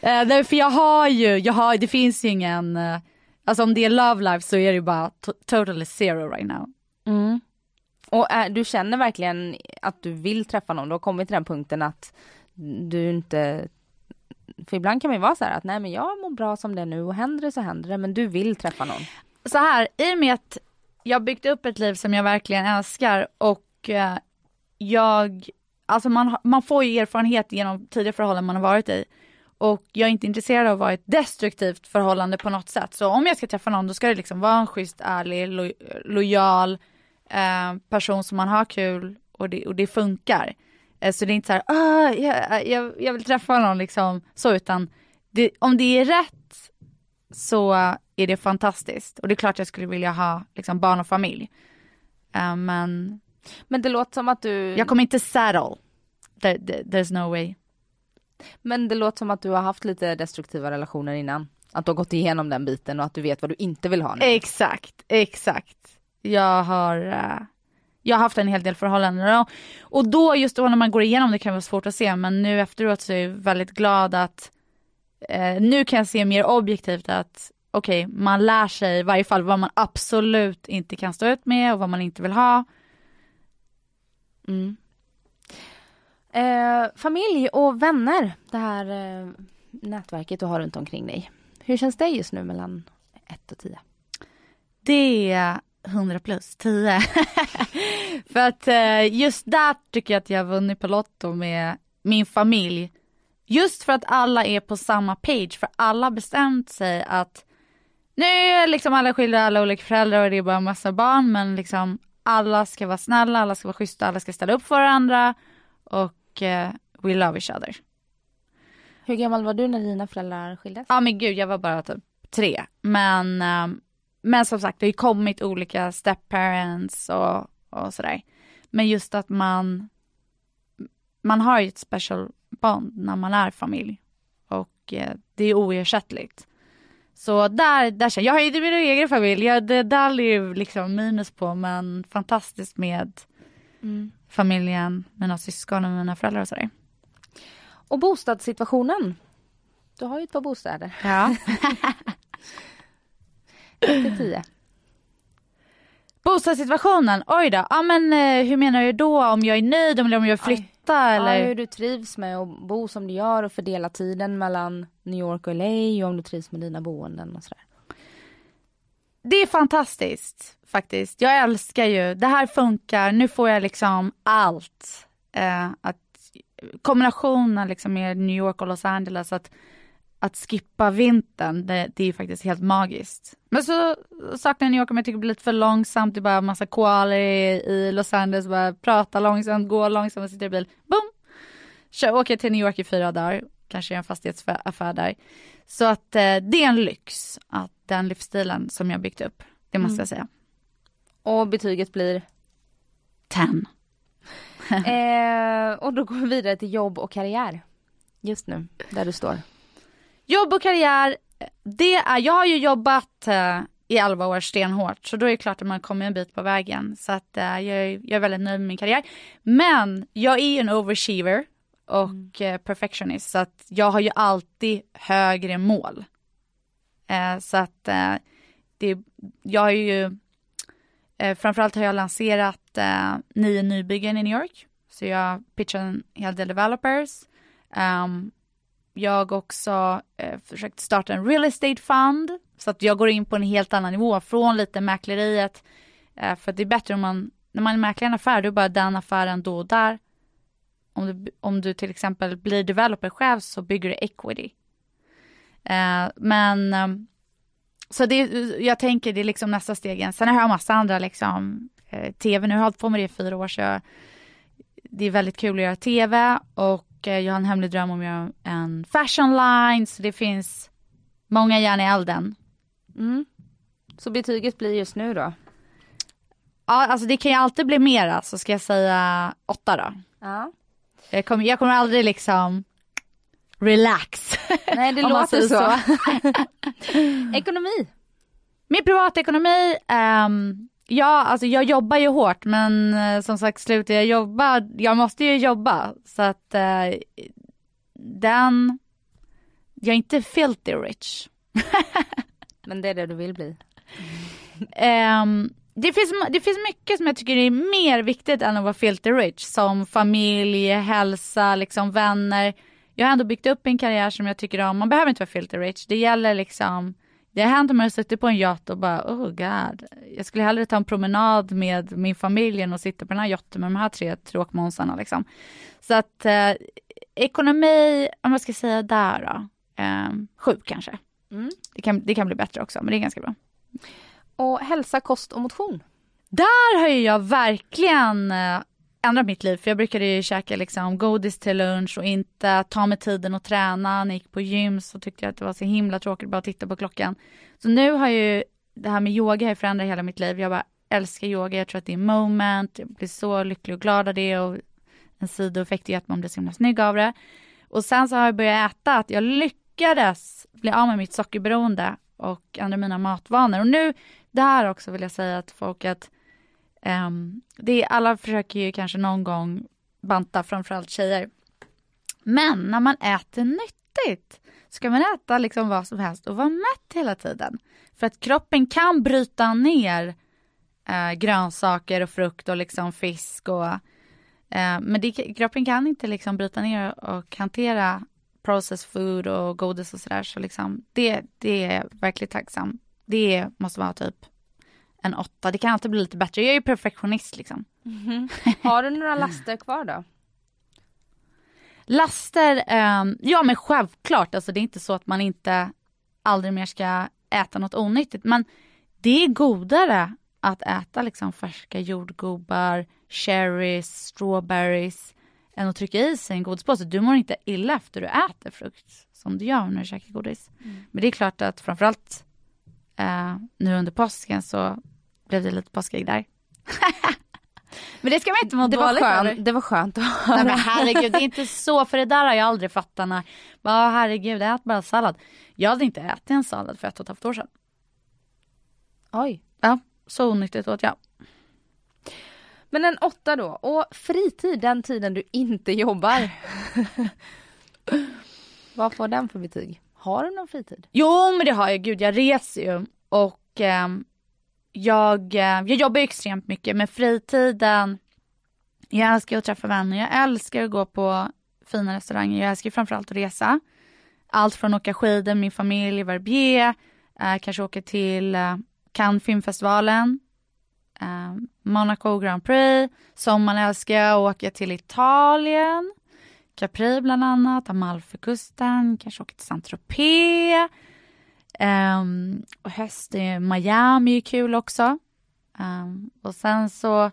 eh, för jag har ju, jag har, det finns ju ingen eh, Alltså om det är love life så är det ju bara totally zero right now. Mm. Och äh, du känner verkligen att du vill träffa någon, du har kommit till den punkten att du inte för ibland kan man ju vara så här att nej men jag mår bra som det är nu och händer det så händer det men du vill träffa någon. Så här, i och med att jag byggt upp ett liv som jag verkligen älskar och eh, jag, alltså man, man får ju erfarenhet genom tidigare förhållanden man har varit i. Och jag är inte intresserad av att vara ett destruktivt förhållande på något sätt. Så om jag ska träffa någon då ska det liksom vara en schysst, ärlig, lo lojal eh, person som man har kul och det, och det funkar. Eh, så det är inte så här, ah, jag, jag, jag vill träffa någon liksom så utan det, om det är rätt så är det fantastiskt. Och det är klart jag skulle vilja ha liksom, barn och familj. Uh, men... Men det låter som att du... Jag kommer inte settle. There, there, there's no way. Men det låter som att du har haft lite destruktiva relationer innan. Att du har gått igenom den biten och att du vet vad du inte vill ha nu. Exakt, exakt. Jag har, uh, jag har haft en hel del förhållanden och, och då just då när man går igenom det kan vara svårt att se men nu efteråt så är jag väldigt glad att uh, nu kan jag se mer objektivt att okej, okay, man lär sig i varje fall vad man absolut inte kan stå ut med och vad man inte vill ha. Mm. Eh, familj och vänner, det här eh, nätverket du har runt omkring dig. Hur känns det just nu mellan 1 och 10? Det är 100 plus 10. för att eh, just där tycker jag att jag har vunnit på Lotto med min familj. Just för att alla är på samma page, för alla har bestämt sig att nu är liksom alla skilda, alla olika föräldrar och det är bara en massa barn men liksom alla ska vara snälla, alla ska vara schyssta, alla ska ställa upp för varandra och och uh, we love each other. Hur gammal var du när dina föräldrar skildes? Ja men gud jag var bara typ tre. Men, uh, men som sagt det har ju kommit olika step parents och, och sådär. Men just att man man har ju ett special bond när man är familj. Och eh, det är oersättligt. Så där, där känner jag, har ju min egen familj, jag, det där är ju liksom minus på men fantastiskt med mm. Familjen, mina syskon och mina föräldrar och sådär. Och bostadssituationen? Du har ju ett par bostäder. Ja. till tio. Bostadssituationen, oj då. Ja men eh, hur menar du då? Om jag är nöjd om jag vill flytta Aj. eller? Ja, hur du trivs med att bo som du gör och fördela tiden mellan New York och LA och om du trivs med dina boenden och sådär. Det är fantastiskt faktiskt. Jag älskar ju, det här funkar, nu får jag liksom allt. Eh, att, kombinationen liksom med New York och Los Angeles, att att skippa vintern, det, det är faktiskt helt magiskt. Men så saknar jag New York om jag tycker det blir lite för långsamt, det är bara massa koalor i, i Los Angeles, bara prata långsamt, gå långsamt, sitta i bil, boom! Kör, åker till New York i fyra dagar, kanske gör en fastighetsaffär där. Så att eh, det är en lyx, att den livsstilen som jag byggt upp, det måste mm. jag säga. Och betyget blir? 10. eh, och då går vi vidare till jobb och karriär. Just nu, där du står. Jobb och karriär, det är, jag har ju jobbat uh, i 11 år stenhårt så då är det klart att man kommer en bit på vägen. Så att uh, jag, är, jag är väldigt nöjd med min karriär. Men jag är ju en overachiever och mm. uh, perfectionist så att jag har ju alltid högre mål. Eh, så att eh, det, jag har ju eh, framförallt har jag lanserat nio nybyggen i New York. Så jag pitchar en hel del developers. Um, jag också eh, försökt starta en real estate fund så att jag går in på en helt annan nivå från lite mäkleriet. Eh, för det är bättre om man, när man mäklar en affär, då är bara den affären då och där. Om du, om du till exempel blir developer själv så bygger du equity. Eh, men eh, så det, jag tänker det är liksom nästa steg. Sen har jag massa andra liksom, eh, tv, nu har jag hållit på med det i fyra år så jag, det är väldigt kul att göra tv och jag har en hemlig dröm om att göra en fashion line, så det finns många järn i elden. Mm. Så betyget blir just nu då? Ja, alltså det kan ju alltid bli mera, så ska jag säga åtta då. Ja. Jag kommer, jag kommer aldrig liksom relax. Nej, det låter så. så. Ekonomi? Min privatekonomi, um, Ja, alltså jag jobbar ju hårt men eh, som sagt slutar jag jobba, jag måste ju jobba så att eh, den, jag är inte filthy rich. men det är det du vill bli? um, det, finns, det finns mycket som jag tycker är mer viktigt än att vara filthy rich som familj, hälsa, liksom vänner. Jag har ändå byggt upp en karriär som jag tycker om, man behöver inte vara filthy rich, det gäller liksom det har hänt om jag har suttit på en yacht och bara, oh god, jag skulle hellre ta en promenad med min familj än att sitta på den här yachten med de här tre tråkmånsarna liksom. Så att eh, ekonomi, om jag ska säga där då, eh, sju kanske. Mm. Det, kan, det kan bli bättre också, men det är ganska bra. Och hälsa, kost och motion? Där har ju jag verkligen eh, ändrat mitt liv. För jag brukade ju käka liksom godis till lunch och inte ta mig tiden att träna. När jag gick på gym så tyckte jag att det var så himla tråkigt bara att titta på klockan. Så nu har ju det här med yoga har förändrat hela mitt liv. Jag bara älskar yoga. Jag tror att det är moment. Jag blir så lycklig och glad av det och en sidoeffekt är att man blir så himla snygg av det. Och sen så har jag börjat äta, att jag lyckades bli av med mitt sockerberoende och andra mina matvanor. Och nu, där också vill jag säga till folk att Um, det är, alla försöker ju kanske någon gång banta, framförallt tjejer. Men när man äter nyttigt ska man äta liksom vad som helst och vara mätt hela tiden. För att kroppen kan bryta ner eh, grönsaker och frukt och liksom fisk och eh, men det, kroppen kan inte liksom bryta ner och hantera processed food och godis och sådär så liksom det, det är verkligen tacksam. Det måste vara typ en åtta. Det kan alltid bli lite bättre. Jag är ju perfektionist liksom. Mm -hmm. Har du några laster kvar då? Laster, um, ja men självklart. Alltså det är inte så att man inte aldrig mer ska äta något onyttigt. Men det är godare att äta liksom färska jordgubbar, cherries, strawberries än att trycka i sig en godispåse. Du mår inte illa efter du äter frukt som du gör när du käkar godis. Mm. Men det är klart att framförallt uh, nu under påsken så blev det lite påskägg där. Men det ska man inte må Det var, dåligt över. skönt, det var skönt att Nej höra. men herregud, det är inte så, för det där har jag aldrig fattat när, bara herregud, ät bara sallad. Jag hade inte ätit en sallad för ett och ett halvt år sedan. Oj. Ja, så onyttigt åt jag. Men en åtta då. Och fritid, den tiden du inte jobbar. Vad får den för betyg? Har du någon fritid? Jo men det har jag, gud jag reser ju och ehm, jag, eh, jag jobbar extremt mycket med fritiden. Jag älskar att träffa vänner, jag älskar att gå på fina restauranger, jag älskar framförallt att resa. Allt från att åka skidor med min familj, Verbier, eh, kanske åka till eh, Cannes filmfestivalen, eh, Monaco Grand Prix, sommaren älskar jag att åka till Italien, Capri bland annat, Amalfikusten, kanske åka till Saint-Tropez. Um, och höst i Miami är kul också. Um, och sen så,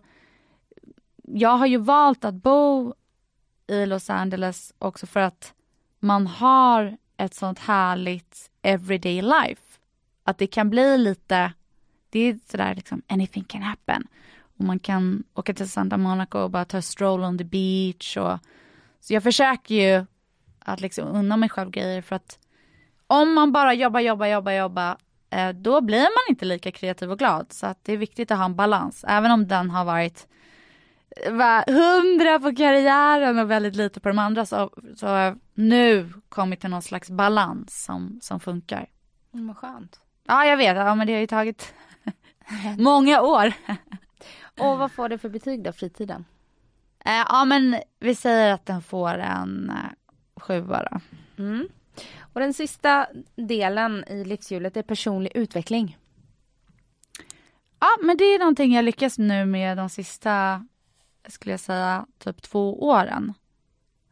jag har ju valt att bo i Los Angeles också för att man har ett sånt härligt everyday life. Att det kan bli lite, det är sådär liksom anything can happen. Och man kan åka till Santa Monica och bara ta en stroll on the beach och så jag försöker ju att liksom unna mig själv grejer för att om man bara jobbar, jobbar, jobbar, jobbar eh, då blir man inte lika kreativ och glad. Så att det är viktigt att ha en balans. Även om den har varit va, hundra på karriären och väldigt lite på de andra så, så har jag nu kommit till någon slags balans som, som funkar. Mm, vad skönt. Ja, jag vet. Ja, men det har ju tagit många år. Och vad får det för betyg då, fritiden? Eh, ja, men vi säger att den får en eh, sjua då. Mm. Och den sista delen i livshjulet är personlig utveckling. Ja, men det är någonting jag lyckas nu med de sista, skulle jag säga, typ två åren.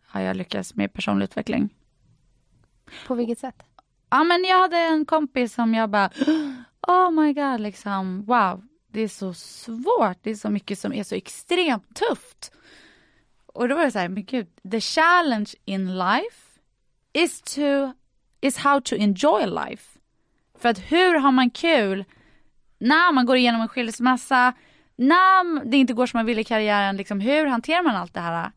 Har jag lyckats med personlig utveckling. På vilket sätt? Ja, men jag hade en kompis som jag bara, oh my god, liksom, wow, det är så svårt, det är så mycket som är så extremt tufft. Och då var det så här, men gud, the challenge in life is to, is how to enjoy life. För att hur har man kul när man går igenom en skilsmässa, när det inte går som man vill i karriären, liksom, hur hanterar man allt det här?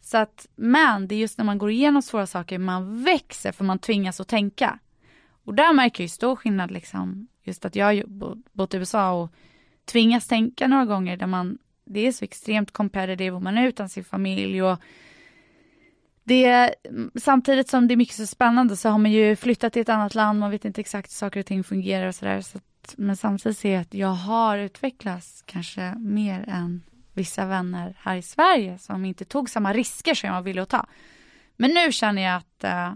Så att, men det är just när man går igenom svåra saker man växer för man tvingas att tänka. Och där märker jag ju stor skillnad liksom, just att jag har bott i USA och tvingas tänka några gånger där man, det är så extremt competitive och man är utan sin familj och det, samtidigt som det är mycket så spännande så har man ju flyttat till ett annat land, man vet inte exakt hur saker och ting fungerar och sådär. Så att- men samtidigt ser jag att jag har utvecklats kanske mer än vissa vänner här i Sverige som inte tog samma risker som jag ville att ta. Men nu känner jag att eh,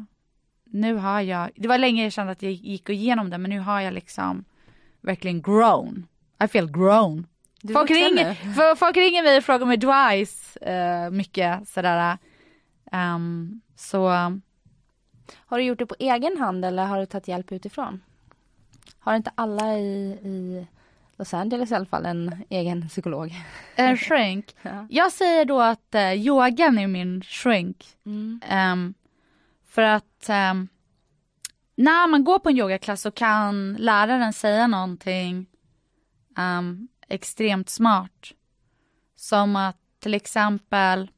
nu har jag, det var länge jag kände att jag gick igenom det men nu har jag liksom verkligen grown. I feel grown. Du Folk ringer, folk ringer mig och frågar mig advice eh, mycket sådär. Ehm, så Har du gjort det på egen hand eller har du tagit hjälp utifrån? Har inte alla i, i Los Angeles i alla fall en egen psykolog? en shrink. Ja. Jag säger då att uh, yogan är min shrink. Mm. Ehm, för att ehm, när man går på en yogaklass så kan läraren säga någonting ehm, extremt smart. Som att till exempel,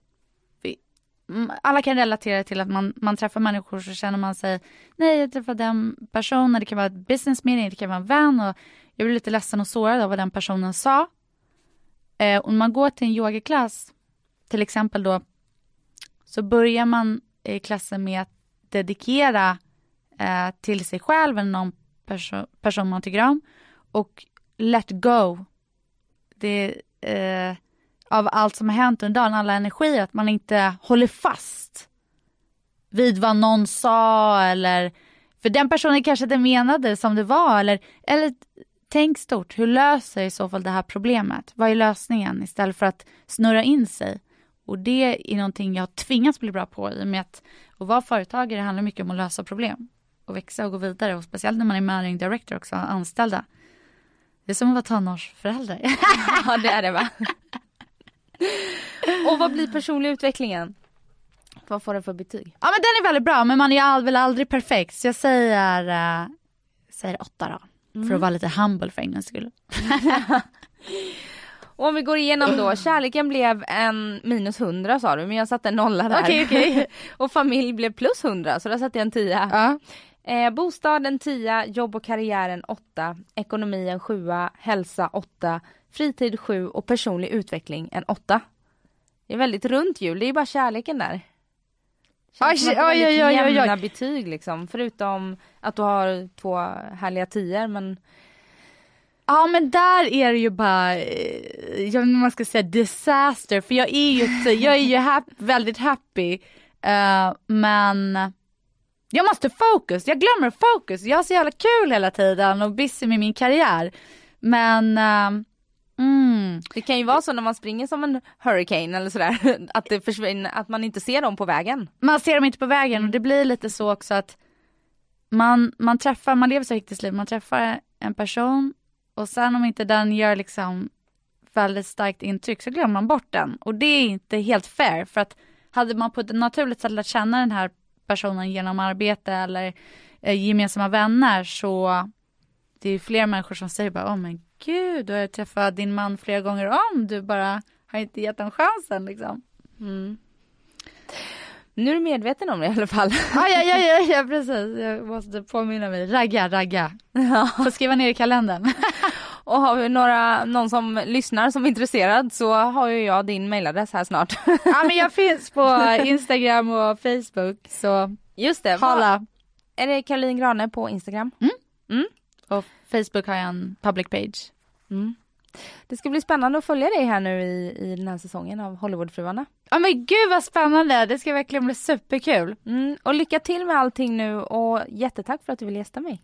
Mm, alla kan relatera till att man, man träffar människor så känner man sig, nej jag träffade den personen, det kan vara ett business meeting, det kan vara en vän och jag blir lite ledsen och sårad av vad den personen sa. Eh, och när man går till en yogaklass, till exempel då, så börjar man i klassen med att dedikera eh, till sig själv eller någon perso- person man tycker om och let go. Det, eh, av allt som har hänt under dagen, alla energier, att man inte håller fast vid vad någon sa eller för den personen kanske inte menade som det var eller, eller tänk stort, hur löser jag i så fall det här problemet? Vad är lösningen istället för att snurra in sig? Och det är någonting jag har tvingats bli bra på i och med att att vara företagare handlar mycket om att lösa problem och växa och gå vidare och speciellt när man är managing director också, anställda. Det är som att vara tonårsförälder. Ja det är det va? Och vad blir personlig utvecklingen? Vad får den för betyg? Ja men den är väldigt bra men man är väl aldrig perfekt så jag säger, uh, säger åtta då. För att vara lite humble för en gångs skull. Och om vi går igenom då, kärleken blev en minus 100 sa du, men jag satte en nolla där. Okej, okej. och familj blev plus 100, så där satte jag en 10. Ja. Eh, bostad en 10, jobb och karriär en 8, ekonomi en 7, hälsa 8, fritid 7 och personlig utveckling en 8. Det är väldigt runt jul, det är bara kärleken där. Känns oj, väldigt oj, oj, oj. jämna betyg liksom, förutom att du har två härliga tior men Ja men där är det ju bara, eh, jag vet inte man ska säga disaster för jag är ju, jag är ju hap- väldigt happy eh, men jag måste fokus, jag glömmer fokus, jag har så jävla kul hela tiden och busy med min karriär. Men, eh, mm, det kan ju vara så när man springer som en hurricane eller sådär, att det försvinner, att man inte ser dem på vägen. man ser dem inte på vägen och det blir lite så också att man, man träffar, man lever så hektiskt liv, man träffar en person och sen om inte den gör liksom väldigt starkt intryck så glömmer man bort den. Och det är inte helt fair för att hade man på ett naturligt sätt lärt känna den här personen genom arbete eller eh, gemensamma vänner så det är ju fler människor som säger bara åh men gud du har träffat din man flera gånger om du bara har inte gett dem chansen liksom. Nu är du medveten om det i alla fall. Ja, ja, ja, ja, ja, precis. Jag måste påminna mig. Ragga, ragga. Får skriva ner i kalendern. Och har vi några, någon som lyssnar som är intresserad så har ju jag din mailadress här snart. Ja, men jag finns på Instagram och Facebook, så Just det, hala. är det Caroline Grane på Instagram? Och Facebook har jag en public page. Mm. Det ska bli spännande att följa dig här nu i, i den här säsongen av Hollywoodfruarna. Ja men gud vad spännande, det ska verkligen bli superkul. Mm, och lycka till med allting nu och jättetack för att du vill gästa mig.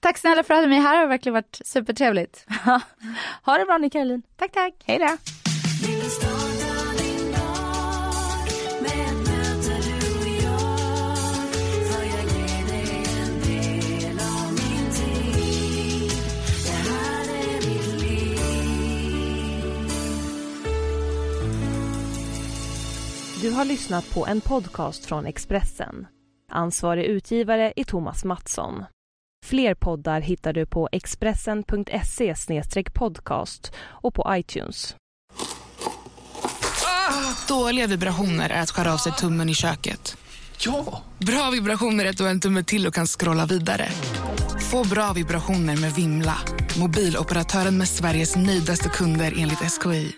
Tack snälla för att du hade mig här, det har verkligen varit supertrevligt. ha det bra nu Caroline. Tack tack. Hej då. Du har lyssnat på en podcast från Expressen. Ansvarig utgivare är Thomas Mattsson. Fler poddar hittar du på expressen.se podcast och på iTunes. Dåliga vibrationer är att skära av sig tummen i köket. Ja! Bra vibrationer är att du har en tumme till och kan scrolla vidare. Få bra vibrationer med Vimla. Mobiloperatören med Sveriges nöjdaste kunder enligt SKI.